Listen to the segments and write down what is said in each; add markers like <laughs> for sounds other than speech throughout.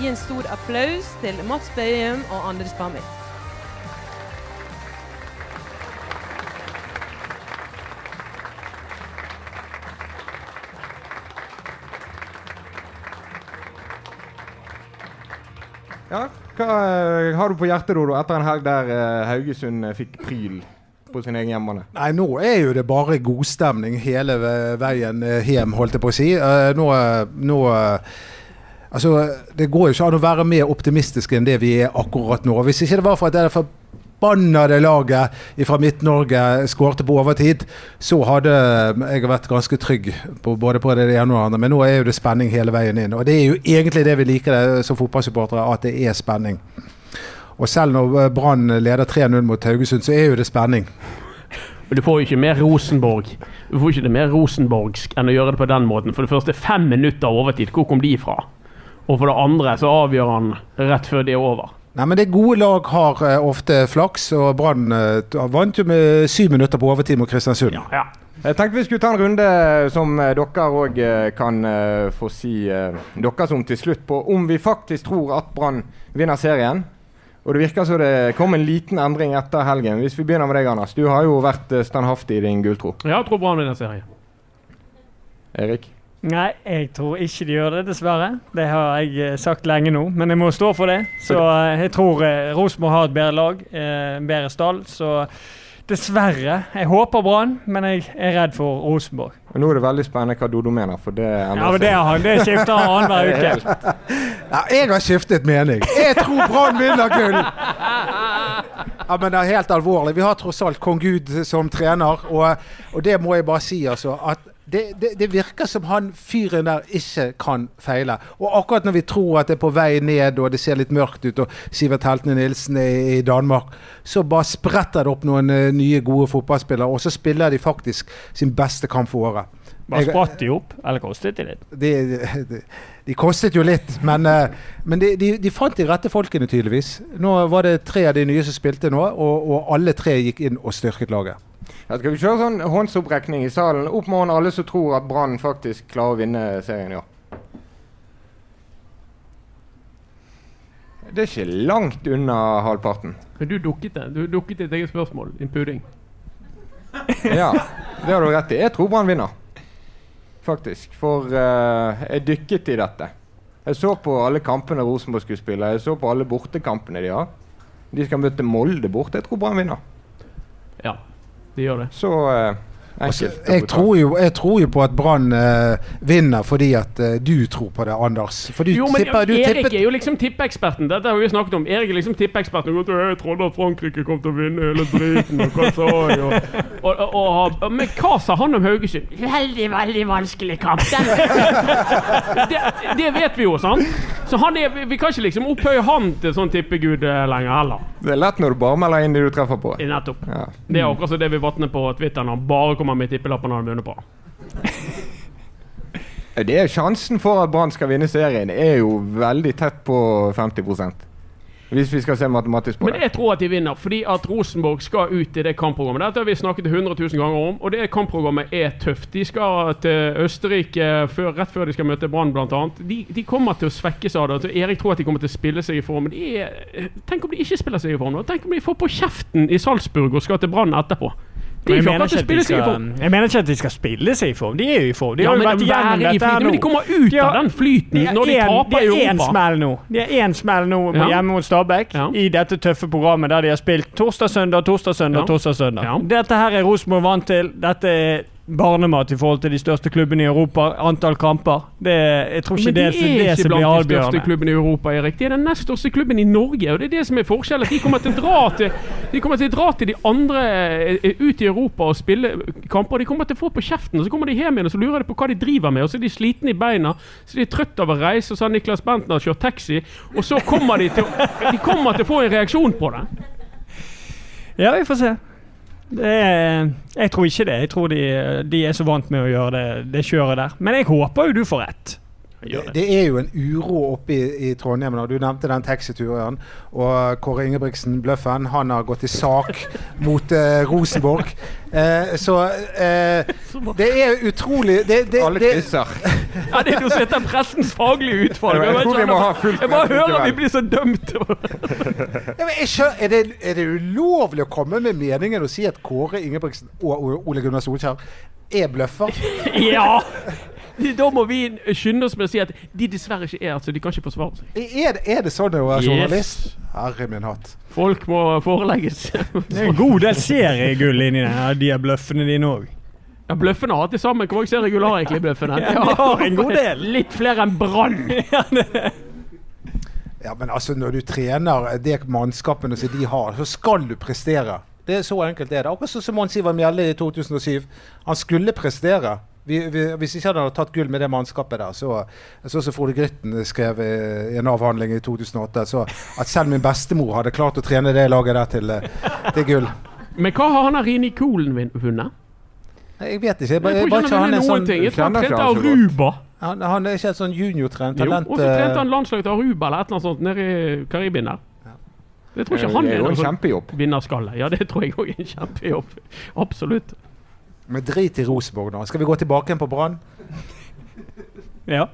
Gi en stor applaus til Mats Bøyum og Anders Bami. Ja, hva eh, har du på hjertet Dodo, etter en helg der eh, Haugesund eh, fikk pryl på sin egen hjemmebane? Nei, nå er jo det bare godstemning hele veien hjem, holdt jeg på å si. Nå, nå Altså, det går jo ikke an å være mer optimistiske enn det vi er akkurat nå. Hvis ikke det var for at det er forbannede laget fra Midt-Norge skårte på overtid, så hadde jeg vært ganske trygg på både på det ene og det andre. Men nå er jo det spenning hele veien inn. Og det er jo egentlig det vi liker det som fotballsupportere, at det er spenning. Og selv når Brann leder 3-0 mot Haugesund, så er jo det spenning. Men du får jo ikke mer Rosenborg Du får ikke det mer rosenborgsk enn å gjøre det på den måten. For det første fem minutter overtid, hvor kom de fra? Og for det andre så avgjør han rett før de er over. Nei, men det Gode lag har eh, ofte flaks, og Brann eh, vant jo med syv minutter på overtid mot Kristiansund. Ja. Jeg tenkte vi skulle ta en runde som eh, dere òg kan få si dere som til slutt på om vi faktisk tror at Brann vinner serien. Og det virker som det kom en liten endring etter helgen. Hvis vi begynner med deg, Anders. Du har jo vært standhaftig i din gulltro. Ja, jeg tror Brann vinner serien. Erik? Nei, jeg tror ikke de gjør det, dessverre. Det har jeg eh, sagt lenge nå, men jeg må stå for det. Så eh, jeg tror eh, Rosenborg har et bedre lag, en bedre stall. Så dessverre. Jeg håper Brann, men jeg er redd for Rosenborg. Nå er det veldig spennende hva Dodo mener, for det Ja, men det, han, det skifter han annenhver uke. <laughs> Ja, jeg har skiftet mening. Jeg tror Brann vinner gull! Ja, men det er helt alvorlig. Vi har tross alt kong Gud som trener, og, og det må jeg bare si, altså. at det, det, det virker som han fyren der ikke kan feile. Og akkurat når vi tror at det er på vei ned og det ser litt mørkt ut, og Sivert Heltene Nilsen er i Danmark, så bare spretter det opp noen eh, nye, gode fotballspillere, og så spiller de faktisk sin beste kamp for året. Bare spratt de opp, eller kostet de litt? de, de, de kostet jo litt, men, eh, men de, de, de fant de rette folkene, tydeligvis. Nå var det tre av de nye som spilte nå, og, og alle tre gikk inn og styrket laget. Ja, skal vi kjøre sånn håndsopprekning i salen? Opp med hånden alle som tror at Brann faktisk klarer å vinne serien, ja. Det er ikke langt unna halvparten. Men du dukket det. Du dukket ditt eget spørsmål. Din pudding. <laughs> Ja, det har du rett i. Jeg tror Brann vinner. Faktisk. For uh, jeg dykket i dette. Jeg så på alle kampene Rosenborg skulle spille. Jeg så på alle bortekampene de har. De skal møte Molde borte. Jeg tror Brann vinner. Ja, de gjør det. Så eh, Altså, jeg, tror jo, jeg tror jo på at Brann uh, vinner fordi at uh, du tror på det, Anders. For du Jo, men tipper, du Erik tippet er jo liksom tippeeksperten. Dette har vi snakket om. Erik er liksom tippeeksperten. Jeg trodde at Frankrike kom til å vinne hele driten. Og hva sa jeg? Og, og, og, og, men hva sa han om Haugesund? Veldig, veldig vanskelig kamp. <laughs> Det, det vet vi jo, sant? Så han er, vi- vi kan ikke liksom opphøye han til sånn tippegud eh, lenger heller. Det er lett når du bare melder inn de du treffer på. Nettopp. Ja. Det er akkurat som det vi vatner på Twitter når han bare kommer med tippelappen han har vunnet på. <laughs> Det er Sjansen for at Brann skal vinne serien, er jo veldig tett på 50 Hvis vi skal se matematisk på det. Men jeg tror at de vinner, fordi at Rosenborg skal ut i det kampprogrammet. Dette har vi snakket 100 000 ganger om, og det kampprogrammet er tøft. De skal til Østerrike før, rett før de skal møte Brann, bl.a. De, de kommer til å svekkes av det. Erik tror at de kommer til å spille seg i form. Er, tenk om de ikke spiller seg i form? Tenk om de får på kjeften i Salzburg og skal til Brann etterpå? De Men er jeg, mener ikke de skal, form. jeg mener ikke at de skal spille seg i form. De er jo i form. De Ja, men dette flyten, men de kommer ut De har- av den flyten når de en- taper i De har én Europa. smell nå De har én smell nå Ja. hjemme mot Stabæk Ja. i dette tøffe programmet der de har spilt torsdag, søndag, torsdag, søndag, torsdag, søndag. Dette her er Rosenborg vant til. Dette er barnemat i forhold til de største klubbene i Europa. Antall kamper. Det, jeg tror ikke Men det, de er er det ikke som blir blant de største klubbene i Europa, Erik. De er den nest største klubben i Norge, og det er det som er forskjellen. De kommer til å dra til de, kommer til, å dra til de andre eh, ut i Europa og spille kamper. De kommer til å få på kjeften, og så kommer de hjem igjen og så lurer de på hva de driver med. Og så er de slitne i beina, så de er trøtte av å reise, og så har Niklas Bentner kjørt taxi. Og så kommer de til, de kommer til å få en reaksjon på det. Ja, vi får se. Er, jeg tror ikke det. Jeg tror de, de er så vant med å gjøre det, det kjøret der. Men jeg håper jo du får rett. Det, det er jo en uro oppe i, i Trondheim. Du nevnte den taxituren. Og Kåre Ingebrigtsen, bløffen, han har gått i sak <laughs> mot eh, Rosenborg. Eh, så eh, det er utrolig det, det, Alle det, krysser. Ja, det er jo så etter pressens faglige utvalg. Jeg tror vi må ha fullt Jeg bare hører vi blir så dømt. <laughs> Ja, men jeg skjønner, er, det, er det ulovlig å komme med meningen og si at Kåre Ingebrigtsen og Ole Gunnar Solskjær er bløffer? <laughs> Ja! <laughs> Da må vi skynde oss med å si at de dessverre ikke er så De kan ikke forsvare seg. Er det, er det sånn å være Yes. journalist? Herre min hatt. Folk må forelegges. Det er en god del seriegull inni her de er bløffene dine òg. Ja, Bløffene har til sammen Hvor mange seriegull har egentlig Bløffene? <laughs> Ja, de har en god del. <laughs> Litt flere enn Brann. Ja, men altså, når du trener det mannskapene som de har, så skal du prestere. Det er Så enkelt er det. Akkurat sånn som Mons Ivar Mjelde i 2007. Han skulle prestere. Vi, vi, hvis ikke han hadde tatt gull med det mannskapet der, så Sånn som Frode Grytten skrev i, i en avhandling i 2008, så at selv min bestemor hadde klart å trene det laget der til, eh, til gull. Men hva har han her Rini Kolen vin- vunnet? Jeg vet ikke. Jeg, Jeg bare- tror bare ikke ikke han har er vunnet sånn noen ting. Jeg tror han trente så. Aruba. han, han er ikke et sånn juniortrent Jo, talent. og så trente eh, han landslaget til Aruba eller et eller annet sånt nede i Karibien der. Jeg tror ikke han er er jo en kjempejobb. vinnerskalle. Ja, det tror jeg òg er en kjempejobb. Absolutt. Men drit i Rosenborg nå. Skal vi gå tilbake igjen på Brann? Ja.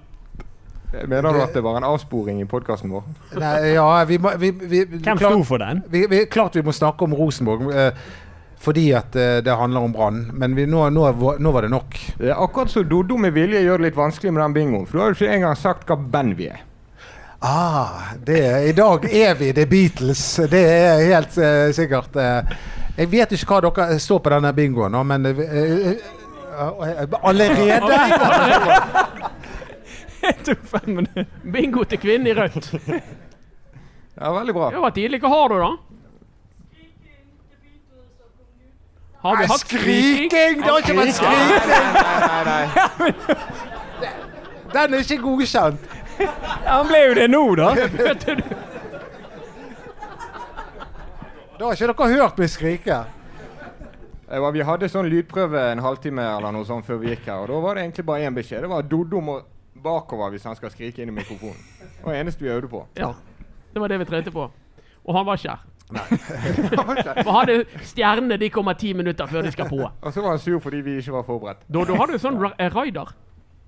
Mener du at det var en avsporing i podkasten vår? Nei, ja, vi må vi, vi, Hvem klart- sto for den? vi, vi, klart vi må snakke om Rosenborg. Eh, fordi at eh, det handler om Brann. Men vi, nå, nå, nå var det nok. Det er akkurat så Doddo med vilje gjør det litt vanskelig med den bingoen. For du har jo ikke engang sagt hva band vi er. Ah, det, I dag er vi The Beatles. Det er helt eh, sikkert. Jeg vet ikke hva dere står på denne bingoen nå, men eh, eh, eh, Allerede? <laughs> Jeg tok fem minutter. Bingo til kvinnen i rødt. Ja, veldig bra. Det var tidlig. Hva har du, da? Har vi Nei, hatt skriking? Skriking! Det har ikke vært skriking! Nei, nei, nei. <laughs> Den er ikke godkjent. Han ble jo det nå, da. <laughs> Da har ikke dere hørt meg skrike. Var, vi hadde sånn lydprøve en halvtime eller noe sånt før vi gikk her. Og da var det egentlig bare én beskjed. Det var Doddo må bakover hvis han skal skrike inn i mikrofonen. Det var det eneste vi øvde på. Ja. Det var det vi trente på. Og han var ikke her. <laughs> For hadde stjernene de kommer ti minutter før de skal på. Og så var han sur fordi vi ikke var forberedt. Da, da har du sånn ra eh, raider.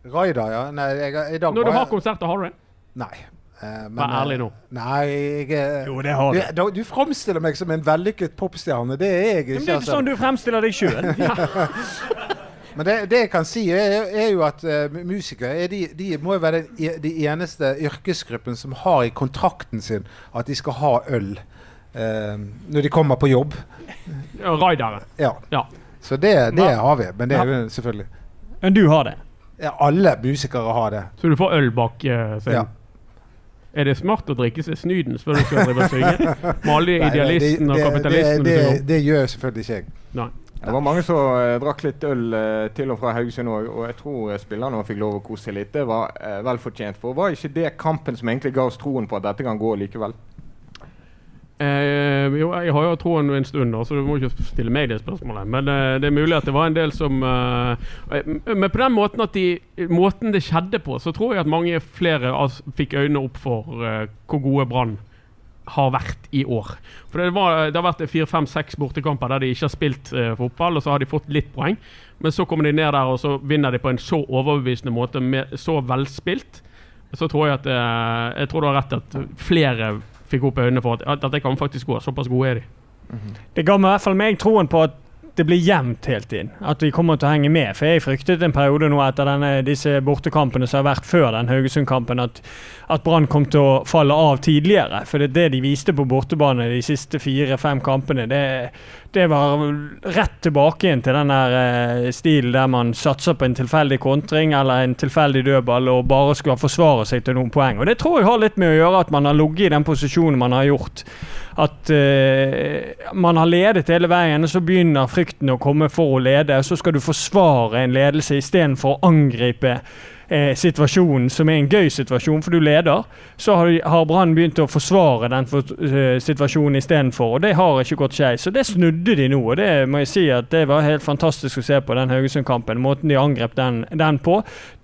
Ja. Nei, jeg, i dag Når du har konsert konserter, har du en? Nei. Eh, men, Vær ærlig nå. Nei, jeg eh, Jo, det har du, du. du framstiller meg som en vellykket popstjerne. Det er jeg ikke. Men det er altså. ikke sånn du fremstiller deg sjøl. <laughs> <laughs> Men det, det jeg kan si, er, er jo at uh, musikere er de, de må jo være den, e- de eneste yrkesgruppen som har i kontrakten sin at de skal ha øl uh, når de kommer på jobb. Ja, Raidere. Ja. Ja. Så det, det Ja. har vi. Men det er jo selvfølgelig Men du har det. ja, Alle musikere har det. Så du får øl bak uh, Ja. Er det smart å drikke seg snydens før du skal drive og synge? <laughs> Med alle og det, det, kapitalisten det, du det, det gjør selvfølgelig ikke jeg. Nei. Det var mange som uh, drakk litt øl uh, til og fra Haugesund òg, og jeg tror uh, spillerne fikk lov å kose seg litt. Det var uh, vel fortjent. For var ikke det kampen som egentlig ga oss troen på at dette kan gå likevel? Eh, jo, jeg har jo troen en stund, så du må ikke stille meg det spørsmålet. Men eh, det er mulig at det var en del som eh, eh, Men på den måten at de Måten det skjedde på, så tror jeg at mange flere altså, fikk øynene opp for eh, hvor gode Brann har vært i år. For det, var, det har vært fire-fem-seks bortekamper der de ikke har spilt eh, fotball, og så har de fått litt poeng. Men så kommer de ned der, og så vinner de på en så overbevisende måte, med så velspilt. Så tror jeg at Jeg tror du har rett at flere fikk opp øynene for at, at det kan faktisk gå. Såpass gode er de. Det ga meg i hvert fall meg troen på at det blir jevnt helt inn. At vi kommer til å henge med. For jeg fryktet en periode nå etter denne, disse bortekampene som har vært før den Haugesund-kampen, at, at Brann kom til å falle av tidligere. For det, det de viste på bortebane de siste fire-fem kampene, det, det var rett tilbake igjen til den der eh, stilen der man satser på en tilfeldig kontring eller en tilfeldig dødball og bare skal forsvare seg til noen poeng. Og Det tror jeg har litt med å gjøre at man har ligget i den posisjonen man har gjort. At uh, man har ledet hele veien, og så begynner frykten å komme for å lede. Så skal du forsvare en ledelse istedenfor å angripe eh, situasjonen, som er en gøy situasjon, for du leder. Så har, har Brann begynt å forsvare den for, uh, situasjonen istedenfor, og det har ikke gått skeis. Så det snudde de nå, og det må jeg si at det var helt fantastisk å se på den Haugesund-kampen. Måten de angrep den, den på.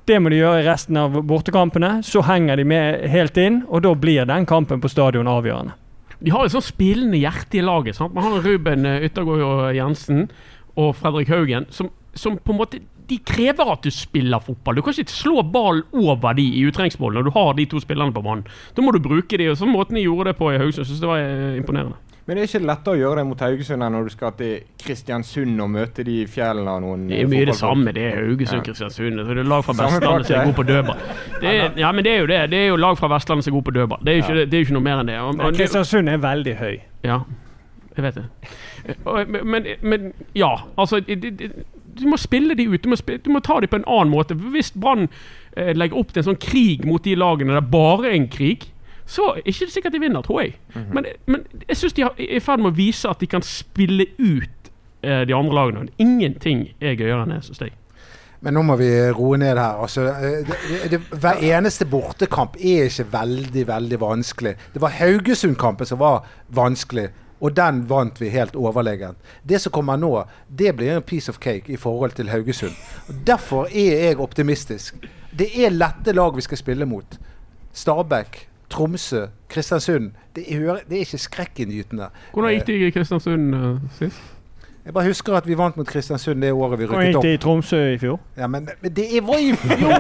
Det må de gjøre i resten av bortekampene. Så henger de med helt inn, og da blir den kampen på stadion avgjørende. De har et sånn spillende hjerte i laget. sant? Man har Ruben eh, Yttergård Jensen og Fredrik Haugen som, som på en måte de krever at du spiller fotball. Du kan ikke slå ball over de i utrengsmål når du har de to spillerne på banen. Da må du bruke de, og sånn måten de gjorde det på i Haugesund, synes det var eh, imponerende. Men det er ikke lettere å gjøre det mot Haugesund enn når du skal til Kristiansund og møte de i fjellene av noen Det er mye det samme. Det er. Haugesund-Kristiansund. Det er lag fra Vestlandet som er gode god på dødball. Ja, men det er jo det. Det er jo lag fra Vestlandet som er god på dødball. Det er jo ikke, det er ikke noe mer enn det. Og, og, Kristiansund er veldig høy. ja, jeg vet det. Og, men, men ja, altså det, det, Du må spille de ut. Du må, spille, du må ta de på en annen måte. Hvis Brann eh, legger opp til en sånn krig mot de lagene det er bare en krig, så er ikke det sikkert de vinner, tror jeg. men, men jeg syns de har- er i ferd med å vise at de kan spille ut eh, de andre lagene. Ingenting er gøyere enn det, syns jeg. Men nå må vi roe ned her. Altså, eh, det, det, det, hver eneste bortekamp er ikke veldig, veldig vanskelig. Det var Haugesund-kampen som var vanskelig, og den vant vi helt overlegent. Det som kommer nå, det blir en piece of cake i forhold til Haugesund. Derfor er jeg optimistisk. Det er lette lag vi skal spille mot. Stabæk, Tromsø, Kristiansund. Det er, det er ikke skrekkinngytende. Hvordan gikk det i Kristiansund uh, sist? Jeg bare husker at vi vant mot Kristiansund det året vi rykket opp. Hvordan gikk det i Tromsø i fjor? Ja, men, men det er- var i fjor!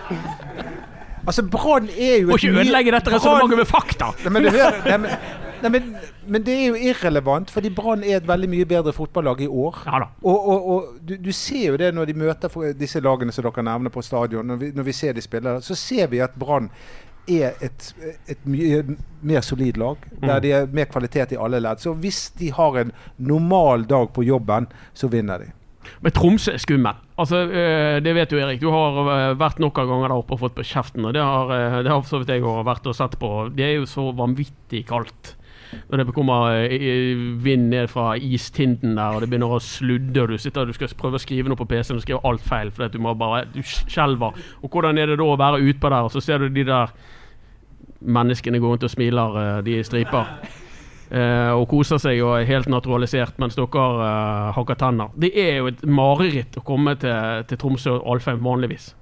<laughs> altså, Brann er jo Må ikke ødelegge dette resonnementet med fakta! Nei, men, du hører- nei, men, nei, men, men det er jo irrelevant, fordi Brann er et veldig mye bedre fotballag i år. Ja da. Og, og, og du, du ser jo det når de møter disse lagene som dere nevner på stadion. Når vi, når vi ser de spiller, så ser vi at Brann er et, et mye mer solid lag. Der Mm. de er mer kvalitet i alle ledd. Så hvis de har en normal dag på jobben, så vinner de. Men Tromsø er skummel. Altså, øh, det vet du, Erik. Du har øh, vært noen ganger der oppe og fått på kjeften. Og det har, øh, det har så vidt jeg også vært og sett på. Det er jo så vanvittig kaldt. Når det kommer vind ned fra istinden der, og det begynner å sludde, og du sitter og du skal prøve å skrive noe på PC-en og skriver alt feil fordi du må bare Du skjelver. Og hvordan er det da å være utpå der, og så ser du de der menneskene går rundt og smiler, øh, de i striper. Uh, <laughs> og koser seg og er helt naturalisert mens dere uh, hakker tenner. Det er jo et mareritt å komme til, til Tromsø og Alfheim vanligvis.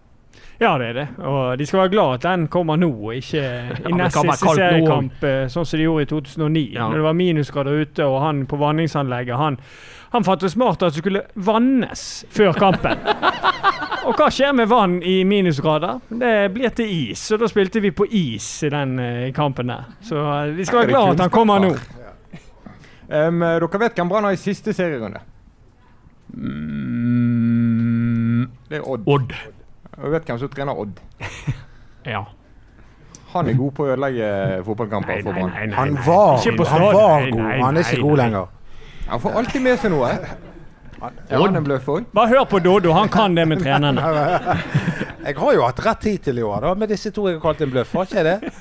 Ja, det er det. Og de skal være glad at den kommer nå, og ikke <laughs> i ja, neste seriekamp, eh, sånn som de gjorde i 2009. Ja. Når det var minusgrader ute, og han på vanningsanlegget han, han fant det smart at det skulle vannes før kampen. <laughs> og hva skjer med vann i minusgrader? Det blir til is, og da spilte vi på is i den eh, kampen der. Så vi skal være glad at han kommer nå. Um, dere vet hvem Brann har i siste serierunde? Mm, Det er Odd. Odd. Og vet hvem som trener Odd? <laughs> Ja. Han er god på å ødelegge fotballkamper Nei, for nei, Brann. nei. nei, Han var, han var Nei, god, han er ikke nei, god lenger. Han får alltid med seg noe. Er han en bløff òg? Bare hør på Doddo, han kan det med trenerne. <laughs> Jeg har jo hatt rett hittil i år, da, med disse to jeg har kalt en bløff. Har ikke jeg det?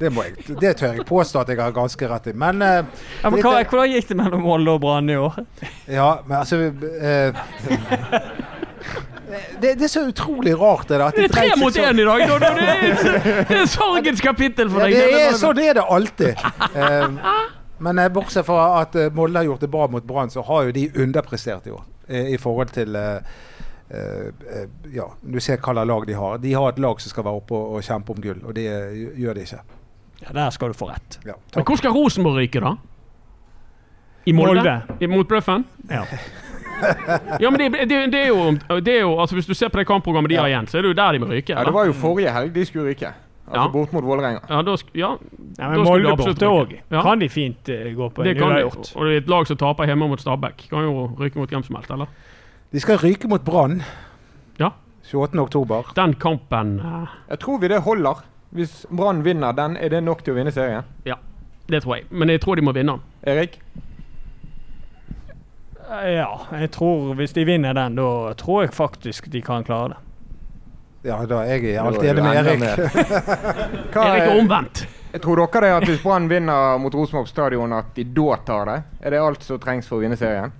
Det, må jeg, det tør jeg påstå at jeg har ganske rett i. Men, eh, Ja, men hva, hvordan gikk det mellom Molde og Brann i år? Ja, men altså eh, det, det er så utrolig rart det der. At Det er tre mot én i dag! Dodo. Det er, det er sorgens kapittel for Ja, deg. det er, sånn er det alltid. Eh, men eh, bortsett fra at eh, Molde har gjort det bra mot Brann, så har jo de underprestert i år. eh, I forhold til eh, eh, eh, Ja, du ser hva slags lag de har. De har et lag som skal være oppe og, og kjempe om gull, og det gjør de ikke. Ja, Der skal du få rett. Ja, Men hvor skal Rosenborg ryke, da? I Molde? Molde. I, mot Bløffen? Ja. <laughs> Ja, men det, det, det, er jo, det er jo altså Hvis du ser på det kampprogrammet de har igjen, så er det jo der de må ryke. Ja, det var jo forrige helg de skulle ryke. Altså Ja. bort mot Vålerenga. Ja, da, sk- ja, Ja, men Molde borte òg. Kan de fint uh, gå på det en kan de. gjort. Og det er et lag som taper hjemme mot Stabæk. Kan jo rykke mot hvem som helst, eller? De skal ryke mot Brann. Ja. 28. oktober. Den kampen uh... Jeg tror vi det holder. Hvis Brann vinner den, er det nok til å vinne serien? Ja, Det tror jeg. Men jeg tror de må vinne den. Erik? Ja, jeg tror hvis de vinner den, da tror jeg faktisk de kan klare det. Ja, da er jeg er alltid enig med Erik. <laughs> Erik er er, omvendt. jeg tror dere det at hvis Brann vinner mot Rosenborg stadion, at de da tar det? Er det alt som trengs for å vinne serien?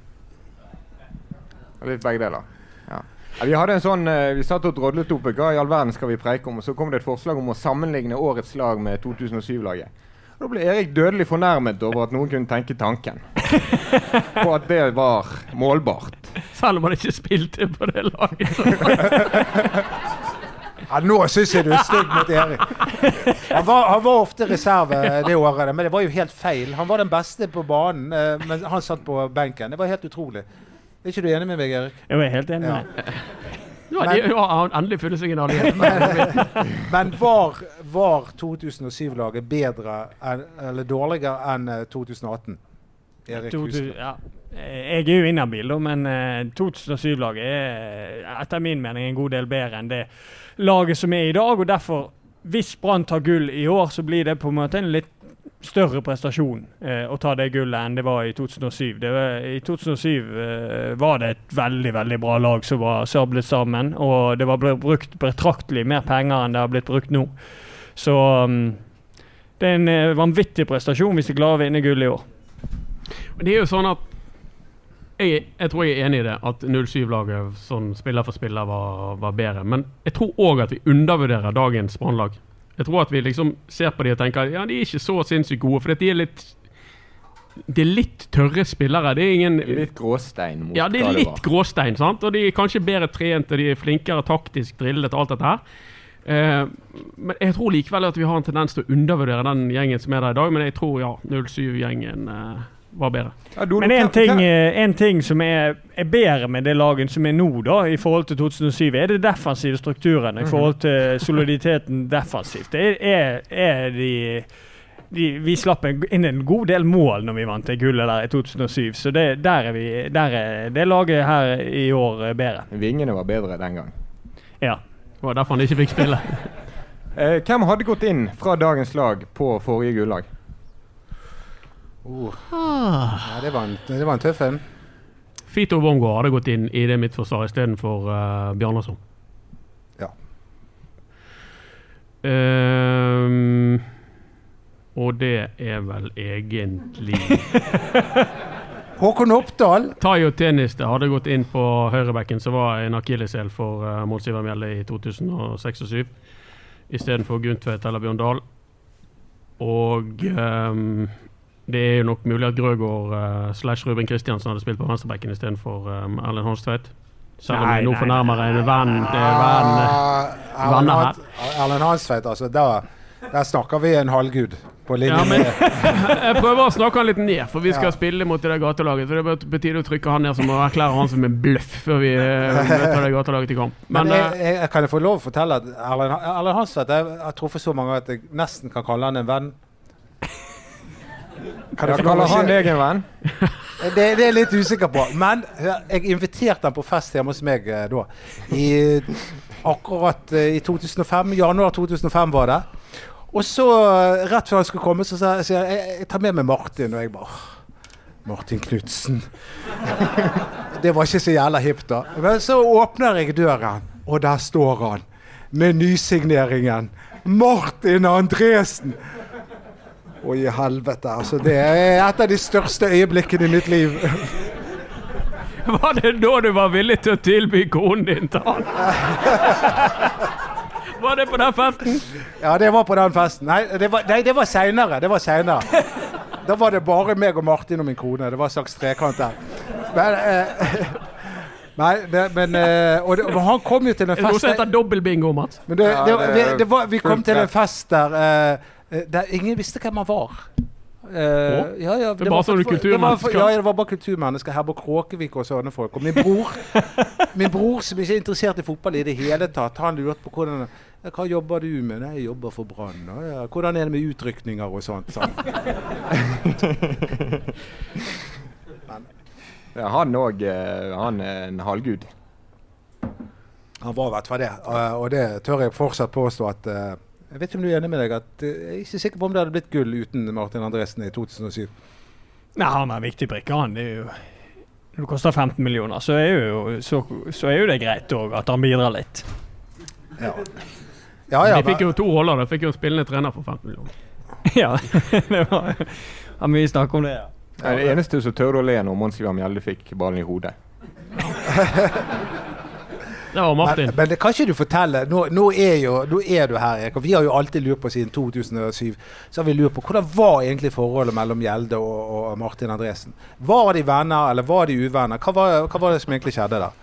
Litt begge deler. Ja. Ja, vi hadde en sånn, eh, vi satt og drodlet opp hva i all verden skal vi preike om, og så kom det et forslag om å sammenligne årets lag med 2007-laget. Da ble Erik dødelig fornærmet over at noen kunne tenke tanken. <laughs> På at det var målbart. Selv om han ikke spilte på det laget. <laughs> Ja, nå syns jeg du er stygg mot Erik. Han var, han var ofte reserve det året, men det var jo helt feil. Han var den beste på banen, eh, men han satt på benken. Det var helt utrolig. Er ikke du enig med meg, Erik? Jeg er helt enig Ja. de ja, han har endelig funnet seg en alliert. <laughs> Men var, var 2007-laget bedre eller dårligere enn eh, 2018? Erik To- ja. Eh, Jeg er jo inhabil, men eh, 2007-laget er etter min mening en god del bedre enn det laget som er i dag. og derfor, Hvis Brann tar gull i år, så blir det på en måte en litt større prestasjon eh, å ta det gullet enn det var i 2007. Det var, I 2007 eh, var det et veldig veldig bra lag som var sablet sammen. Og det var brukt betraktelig mer penger enn det har blitt brukt nå. Så um, det er en eh, vanvittig prestasjon hvis de klarer å vinne gull i år. Det er jo sånn at jeg, jeg tror jeg er enig i det, at 07-laget sånn spiller for spiller var, var bedre. Men jeg tror òg at vi undervurderer dagens Brannlag. Jeg tror at vi liksom ser på de og tenker ja, de er ikke så sinnssykt gode. For de er litt De er litt tørre spillere. Det er ingen Det er Litt gråstein mot Ja, det er litt gråstein, sant? og de er kanskje bedre trent og de er flinkere taktisk drillet og alt dette her. Eh, men jeg tror likevel at vi har en tendens til å undervurdere den gjengen som er der i dag. Men jeg tror ja, 07-gjengen eh, var bedre. Ja, Men en ting, eh, en ting som er, er bedre med det laget som er nå, da, i forhold til 2007, er det defensive strukturen. I forhold til soliditeten defensivt. Det er, er de, de Vi slapp inn en god del mål når vi vant det gullet der i 2007, så det, der, er vi, der er det laget her i år eh, bedre. Vingene var bedre den gang. Ja. Det var derfor han ikke fikk spille. <laughs> Eh, hvem hadde gått inn fra dagens lag på forrige gullag? Oh. Ja, det, var en, det var en tøff en. Fito Wongo hadde gått inn i det midtforsvaret istedenfor uh, Bjarnason. Ja. Um, og det er vel egentlig <laughs> Håkon Oppdal. Tayo Teniste hadde gått inn på høyrebekken, som var en akilleshæl for uh, Mons Ivar Mjelde i 2006 og 2007, istedenfor Guntvedt eller Bjørn Dahl. Og ehm, det er jo nok mulig at Grøgaard uh, slash Ruben Kristiansen hadde spilt på venstrebekken istedenfor um, Erlend Holmstvedt. Selv om vi nå fornærmer en venn. Venn. Ah, her. Erlend Hanstveit, altså. Der, der snakker vi en halvgud på linje Ja, men- <laughs> Jeg prøver å snakke han litt ned, for vi skal Ja. spille mot det der gatelaget. For det er på tide å trykke han ned som å erklære han som en bløff før vi eh, møter det gatelaget til kamp. Men Men jeg, eh, jeg, jeg kan jeg få lov å fortelle at Erlend, Erlend Hanstveit jeg har truffet så mange at jeg nesten kan kalle han en venn. Kan jeg kaller han deg en venn? det, det er jeg litt usikker på. Men jeg inviterte han på fest hjemme hos meg eh, da. I, akkurat eh, i 2005. Januar 2005 var det. Og så, eh, rett før han skulle komme, så sa jeg, jeg, jeg tar med meg Martin. Og jeg bare Martin Knutsen. <laughs> Det var ikke så jævla hipt, da. Men så åpner jeg døren, og der står han. Med nysigneringen. Martin Andresen! Å, i helvete. Altså, det er et av de største øyeblikkene i mitt liv. <laughs> var det da du var villig til å tilby konen din til han? <laughs> Var det på den festen? Ja, det var på den festen. Nei, det var, nei, det var seinere. Det var seinere. Da var det bare meg og Martin og min kone. Det var en slags trekant der. Men, eh, <laughs> nei, det, men eh, og det, og han kom jo til en fest noe som heter dobbeltbingo, Mats? men det, det, det vi, det var, vi kom til en fest der, eh, der ingen visste hvem han var. Uh, ja, ja, Det var for- det var for-. Ja, det var bare kulturmennesker. Herborg Kråkevik og sånne folk. Og min bror, <laughs> min bror som ikke er interessert i fotball i det hele tatt, han lurte på hvordan 'Hva jobber du med?' 'Nei, jeg jobber for Brann.' Ja, 'Hvordan er det med utrykninger og sånt?' Sånn. <laughs> Ja, han òg Han er en halvgud. Han var i hvert fall det. eh, og det tør jeg fortsatt påstå at eh, Jeg vet ikke om du er enig med deg at eh, Jeg er ikke sikker på om det hadde blitt gull uten Martin Andresen i 2007. Nei, han er en viktig brikke, han. Det er jo når det koster 15 millioner, så er jo, så, så er jo det greit òg at han bidrar litt. Ja, ja, ja De fikk jo to roller. De fikk jo en spillende trener for 15 millioner. <laughs> ja, det var var mye snakk om det. ja. Ja, det eneste som tør å le når Mons Ivar Mjelde fikk ballen i hodet. <laughs> Det var Martin. men, men det kan ikke du fortelle. Nå, nå, er, jo, nå er du her, Erik. Og vi har jo alltid lurt på siden 2007 så har vi lurt på hvordan var egentlig forholdet mellom Gjelde og, og Martin Andresen. Var de venner, eller var de uvenner? Hva var, hva var det som egentlig skjedde der?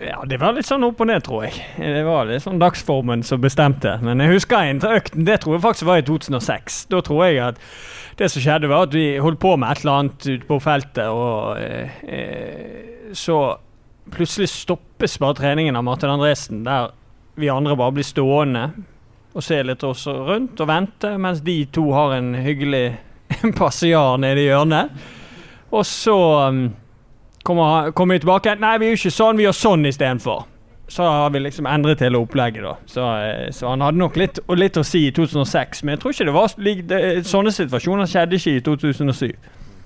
Ja, Det var litt sånn opp og ned, tror jeg. Det var litt sånn dagsformen som bestemte. Men jeg husker en økt, det tror jeg faktisk var i 2006. Da tror jeg at det som skjedde, var at vi holdt på med et eller annet ute på feltet, og eh, eh, så plutselig stoppes bare treningen av Martin Andresen, der vi andre bare blir stående og se litt oss rundt og vente, mens de to har en hyggelig <laughs> passiar nede i hjørnet. Og så um, kommer, kommer vi tilbake. Nei, vi er jo ikke sånn, vi gjør sånn istedenfor. Så har vi liksom endret hele opplegget, da. Så, eh, så han hadde nok litt, litt å si i 2006. Men jeg tror ikke det var Sånne situasjoner skjedde ikke i 2007.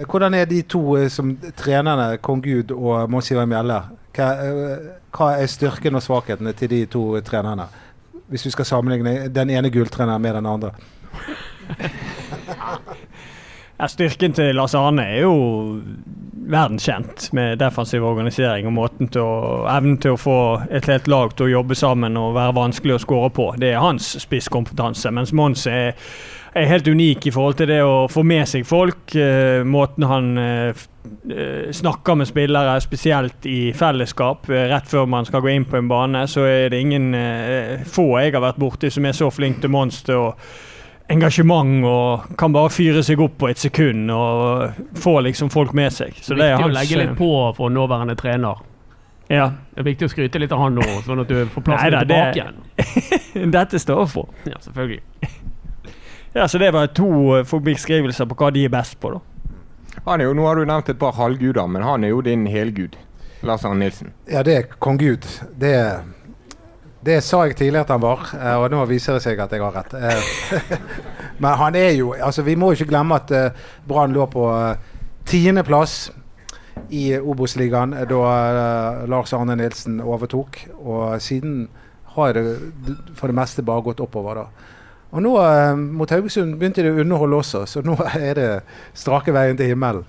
Hvordan er de to eh, som trenerne, Kong Gud og Mons Ivar Mjelde? Hva, hva er styrken og svakhetene til de to trenerne? Hvis vi skal sammenligne den ene gulltreneren med den andre. Ja, styrken til Lars Arne er jo verdenskjent med defensiv organisering og måten til å, evnen til å få et helt lag til å jobbe sammen og være vanskelig å skåre på. Det er hans spisskompetanse. Mens Mons er, er helt unik i forhold til det å få med seg folk. Eh, måten han eh, eh, snakker med spillere, spesielt i fellesskap. Rett før man skal gå inn på en bane, så er det ingen få jeg har vært borti som er så flink til Mons til å engasjement og kan bare fyre seg opp på et sekund og få liksom folk med seg. Så det er viktig å hans legge litt på for nåværende trener. Ja. Det er viktig å skryte litt av han nå, sånn at du får plass Neida, tilbake det- igjen. <laughs> Dette står for. Ja, selvfølgelig. <laughs> Ja, så det var to eh, beskrivelser på hva de er best på, da. Han er jo, Nå har du nevnt et par halvguder, men han er jo din helgud. Lars Arne Nilsen. Ja, det er kongegud. Det Det, det sa jeg tidligere at han var, eh, og nå viser det seg at jeg har rett. Eh, <laughs> Men han er jo altså Vi må ikke glemme at eh, Brann lå på tiendeplass i Obos-ligaen da Lars Arne Nilsen overtok. Og siden har det for det meste bare gått oppover, da. Og nå mot Haugesund begynte det å underholde også, så nå <laughs> er det strake veien til himmelen.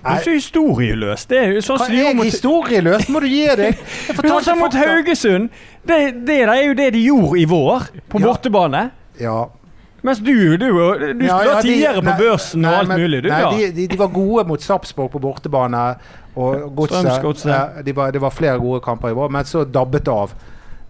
Du er så historieløs. Det er jo sånn som er gjorde mot historieløs? Må du gi deg? <laughs> Jeg Du fortalte sånn mot fakta. Haugesund. Det, det der er jo det de gjorde i vår, på Ja. bortebane. Ja. Mens du, du, du skulle Ja, ha ja, de- tidligere på nei, børsen og nei, alt men- mulig. Du, nei, da. de, de, de var gode mot Sarpsborg på bortebane. Og godset. Strømsgodset. Ja, de var, det var flere gode kamper i vår, men så dabbet det av.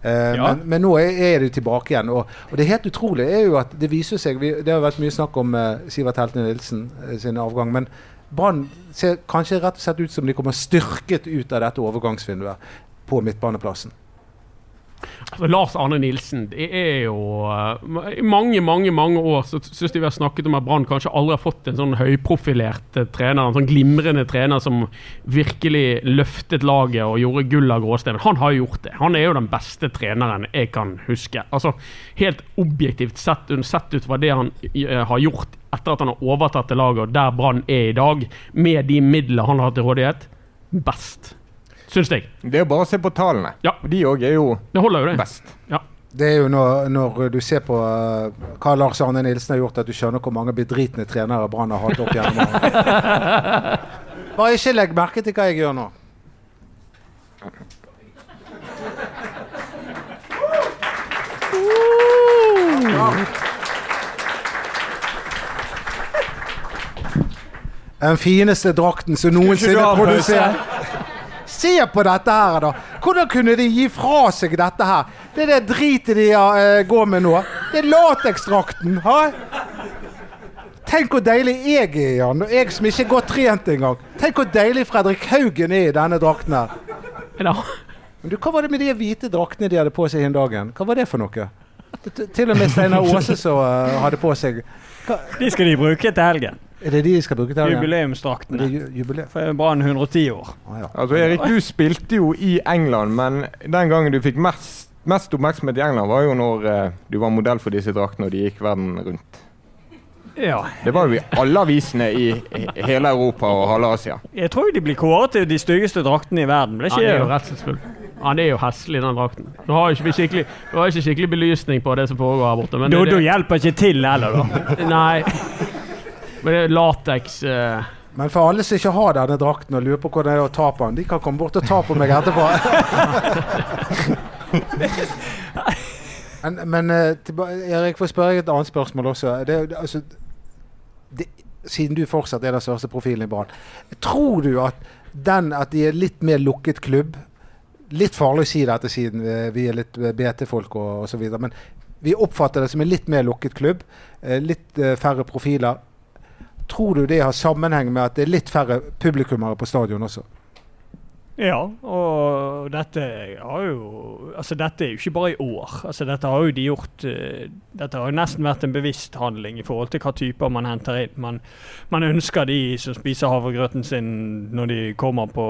Eh, Ja. men, men nå er, er de tilbake igjen. Og, og det helt utrolige er jo at det viser seg vi, Det har vært mye snakk om eh, Sivert Heltene Nilsen eh, sin avgang. Men Brann ser kanskje rett og slett ut som de kommer styrket ut av dette overgangsvinduet på midtbaneplassen. Altså, Lars Arne Nilsen det er jo uh, I mange mange, mange år så syns jeg vi har snakket om at Brann kanskje aldri har fått en sånn høyprofilert eh, trener. En sånn glimrende trener som virkelig løftet laget og gjorde gull av gråstein. Han har gjort det. Han er jo den beste treneren jeg kan huske. Altså Helt objektivt sett, sett ut fra det han eh, har gjort etter at han har overtatt det laget, og der Brann er i dag, med de midlene han har hatt til rådighet, best. Syns jeg. Det er bare å se på tallene. Ja. De òg er jo Det holder jo, det. best. Det er jo når, når du ser på uh, hva Lars Arne Nilsen har gjort, at du skjønner hvor mange bedritne trenere Brann har hatt opp gjennom årene. <laughs> Bare ikke legg merke til hva jeg gjør nå. Den fineste drakten som noensinne du ha er pause? produsert. Se på dette her, da! Hvordan kunne de gi fra seg dette her? Det er det dritet de uh, går med nå. Det er latekstrakten. ha? Tenk hvor deilig jeg er Jan. og jeg som ikke er godt trent engang. Tenk hvor deilig Fredrik Haugen er i denne drakten her. Ja. Men du, Hva var det med de hvite draktene de hadde på seg den dagen? Hva var det for noe? Til og med Steinar Aase som eh, hadde på seg hva, De skal de bruke til helgen. Er det de skal bruke til? Jubileumsdraktene. jubileum? For Brann 110 år. Ah, ja. Altså Erik, du spilte jo i England, men den gangen du fikk mest, mest oppmerksomhet i England, var jo når eh, du var modell for disse draktene, og de gikk verden rundt. Ja. Det var jo i alle avisene i hele Europa og halve Asia. Jeg tror de blir kåret til de styggeste draktene i verden. Ble Han det er jo redselsfull. Han er jo heslig, den drakten. Du har ikke skikkelig, har ikke skikkelig belysning på det som foregår her borte. Men det, du, det, hjelper ikke til heller, da. nei. Men det er lateks uh... Men for alle som ikke har denne drakten og lurer på hvordan det er å ta på den, de kan komme bort og ta på meg etterpå. <laughs> men men eh, Erik, får spørre et annet spørsmål også. Det, det, altså, det, siden du fortsatt er den største profilen i Brann. Tror du at, den, at de er litt mer lukket klubb Litt farlig å si dette siden eh, vi er litt eh, BT-folk og osv. Men vi oppfatter det som en litt mer lukket klubb. eh, Litt eh, færre profiler. Tror du det har sammenheng med at det er litt færre publikummere på stadion også? Ja, og dette har jo Altså, dette er jo ikke bare i år. Altså, dette har jo de gjort eh, Dette har jo nesten vært en bevisst handling i forhold til hva typer man henter inn. Man, man ønsker de som spiser havregrøten sin når de kommer på,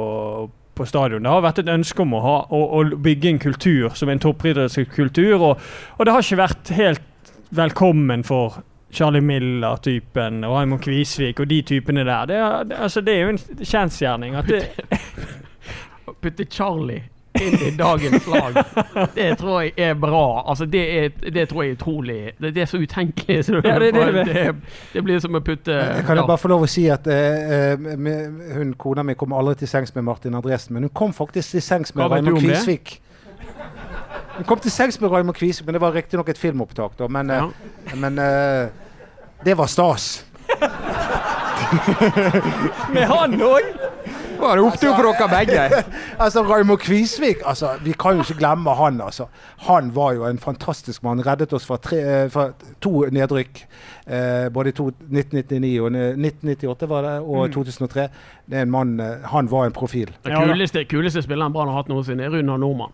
på stadion. Det har vært et ønske om å, ha, å, å bygge en kultur som en toppidrettskultur, og, og det har ikke vært helt velkommen for Charlie Miller-typen og Raymond Kvisvik og de typene der. Det er, det, altså, det er jo en kjensgjerning at det, Å <laughs> putte Charlie inn i dagens lag, det tror jeg er bra. Altså, det, er, det tror jeg er utrolig Det, det er så utenkelig. <laughs> Så Ja, det det. det, det blir som å putte Jeg kan ja. jeg bare få lov å si at eh, eh, med, hun, kona mi kom aldri til sengs med Martin Andresen, men hun kom faktisk til sengs med Raymond? Kvisvik. Hun kom til sengs med Raymond Kvisvik, men det var riktignok et filmopptak. da, Men, Ja. eh, men eh, det var stas. <laughs> Med han òg! Var det opptur for dere begge? <laughs> Altså, Raymond Kvisvik altså, Vi kan jo ikke glemme han. altså. Han var jo en fantastisk mann. Reddet oss fra, tre, eh, fra to nedrykk. Eh, både i 1999 og 1998 var det, og 2003. Det er en mann, Han var en profil. Den kuleste, kuleste spilleren Brann har hatt noensinne, er Runar Nordmann.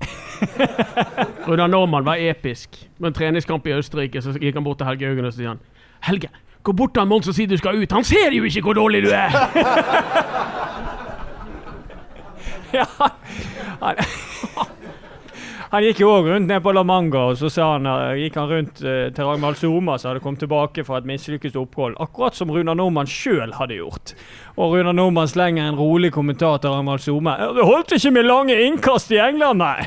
<laughs> Runar Normann var episk. Med en treningskamp i Østerrike så gikk han bort til Helge Haugen og sier han Helge, gå bort til Mons og si du skal ut. Han ser jo ikke hvor dårlig du er! <laughs> Ja, <laughs> han, han gikk jo òg rundt ned på La Manga, og så sa han, eh, gikk han rundt eh, til Ragnvald Soma, som hadde kommet tilbake fra et mislykket opphold. Akkurat som Runar Nordmann sjøl hadde gjort. Og Runar Nordmann slenger en rolig kommentar til Ragnvald Soma. Det holdt ikke med lange innkast i England, nei! <laughs>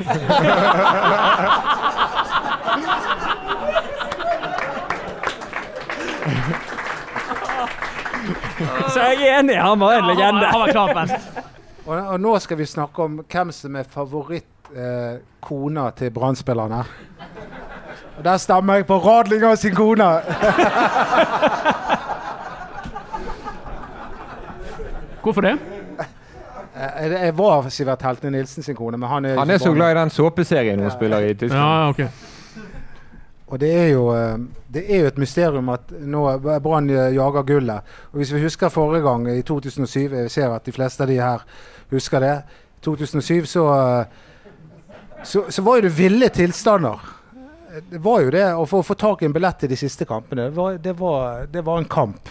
Så jeg er enig, han var en Han legende. var, han var klart best. Og, og nå skal vi snakke om hvem som er favorittkona eh, kona til Brann-spillerne. Og der stammer jeg på Radlinger sin kone! <laughs> Hvorfor det? Eh, Jeg, jeg var Sivert Heltene Nilsen sin kone, men han er, Han er så glad i den såpeserien hun spiller i Tyskland. Ja, ok. Og det er, jo, eh, det er jo et mysterium at nå Brann eh, jager gullet. Og Hvis vi husker forrige gang, i 2007 Jeg ser at de fleste av de her husker det. 2007 så, eh, så, så var jo det ville tilstander. Det var jo det. Og for å få tak i en billett til de siste kampene, det var, det var, det var en kamp.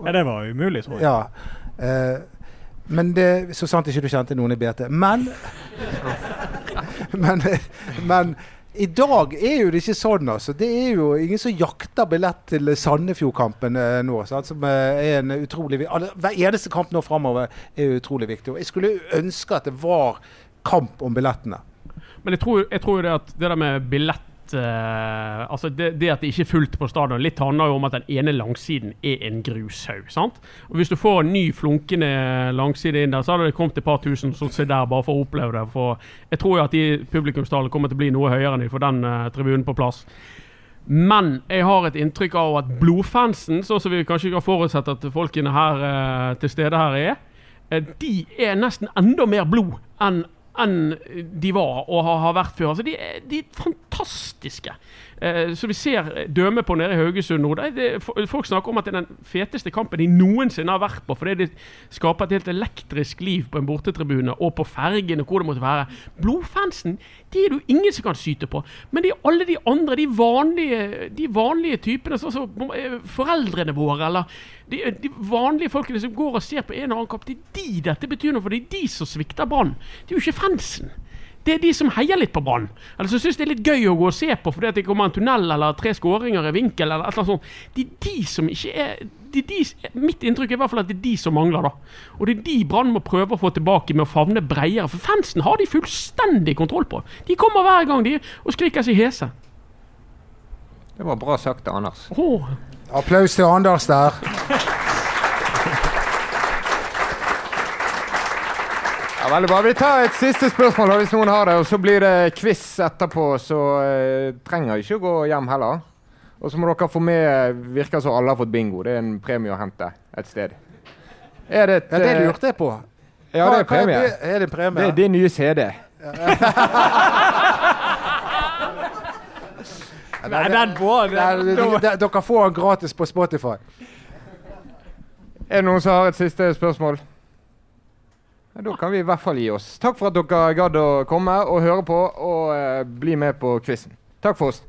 Ja, det var umulig, tror jeg. Ja. Eh, men det, Så sant ikke du kjente noen i BT. Men men, men i dag er jo det ikke sånn, altså. Det er jo ingen som jakter billett til Sandefjord-kampen eh, nå. Sant? Som eh, er en utrolig alle- Hver eneste kamp nå framover er utrolig viktig. Og jeg skulle ønske at det var kamp om billettene. Men jeg tror, jeg tror det at det der med billett Uh, Altså det, det at det ikke er fullt på stadion, litt handler jo om at den ene langsiden er en grushaug. sant? Og Hvis du får en ny flunkende langside inn der, så hadde det kommet et par tusen som sitter der bare for å oppleve det. For jeg tror jo at de publikumstallene kommer til å bli noe høyere enn de får den uh, tribunen på plass. Men jeg har et inntrykk av at blodfansen, sånn som vi kanskje ikke har forutsett at folkene her uh, til stede her er, de er nesten enda mer blod enn enn de var og har, vært før. Altså, de, de er fantastiske. Eh, som vi ser døme på nede i Haugesund nå. Det, folk snakker om at det er den feteste kampen de noensinne har vært på, fordi det skaper et helt elektrisk liv på en bortetribune og på fergen og hvor det måtte være. Blodfansen de er det jo ingen som kan syte på. Men det er alle de andre, de vanlige, de vanlige typene, sånn som eh, foreldrene våre, eller de, de, vanlige folkene som går og ser på en eller annen kamp, det er de dette betyr noe for. Det er de som svikter Brann. Det er jo ikke fansen. Det er de som heier litt på Brann. Eller som syns det er litt gøy å gå og se på fordi det kommer en tunnel eller tre skåringer i vinkel. eller et eller annet sånt. Det er de som ikke er de, de, Mitt inntrykk er i hvert fall at det er de som mangler. da. Og det er de Brann må prøve å få tilbake med å favne bredere. For fansen har de fullstendig kontroll på. De kommer hver gang de og skriker seg hese. Det var bra sagt av Anders. Oh. Applaus til Anders der. Ja, veldig bra. Vi tar et siste spørsmål hvis noen har det, og så blir det quiz etterpå. Så eh, trenger ikke å gå hjem heller. Og så må dere få med Virker som alle har fått bingo. Det er en premie å hente et sted. Er det et, ja, det lurte jeg på. Ja, det er premie. Er det, er det premie? Det er din nye CD. <laughs> Nei, den på! Dere får den gratis på Spotify. Er det noen som har et siste spørsmål? Da kan vi i hvert fall gi oss. Takk for at dere gadd å komme og høre på og uh, bli med på quizen. Takk for oss.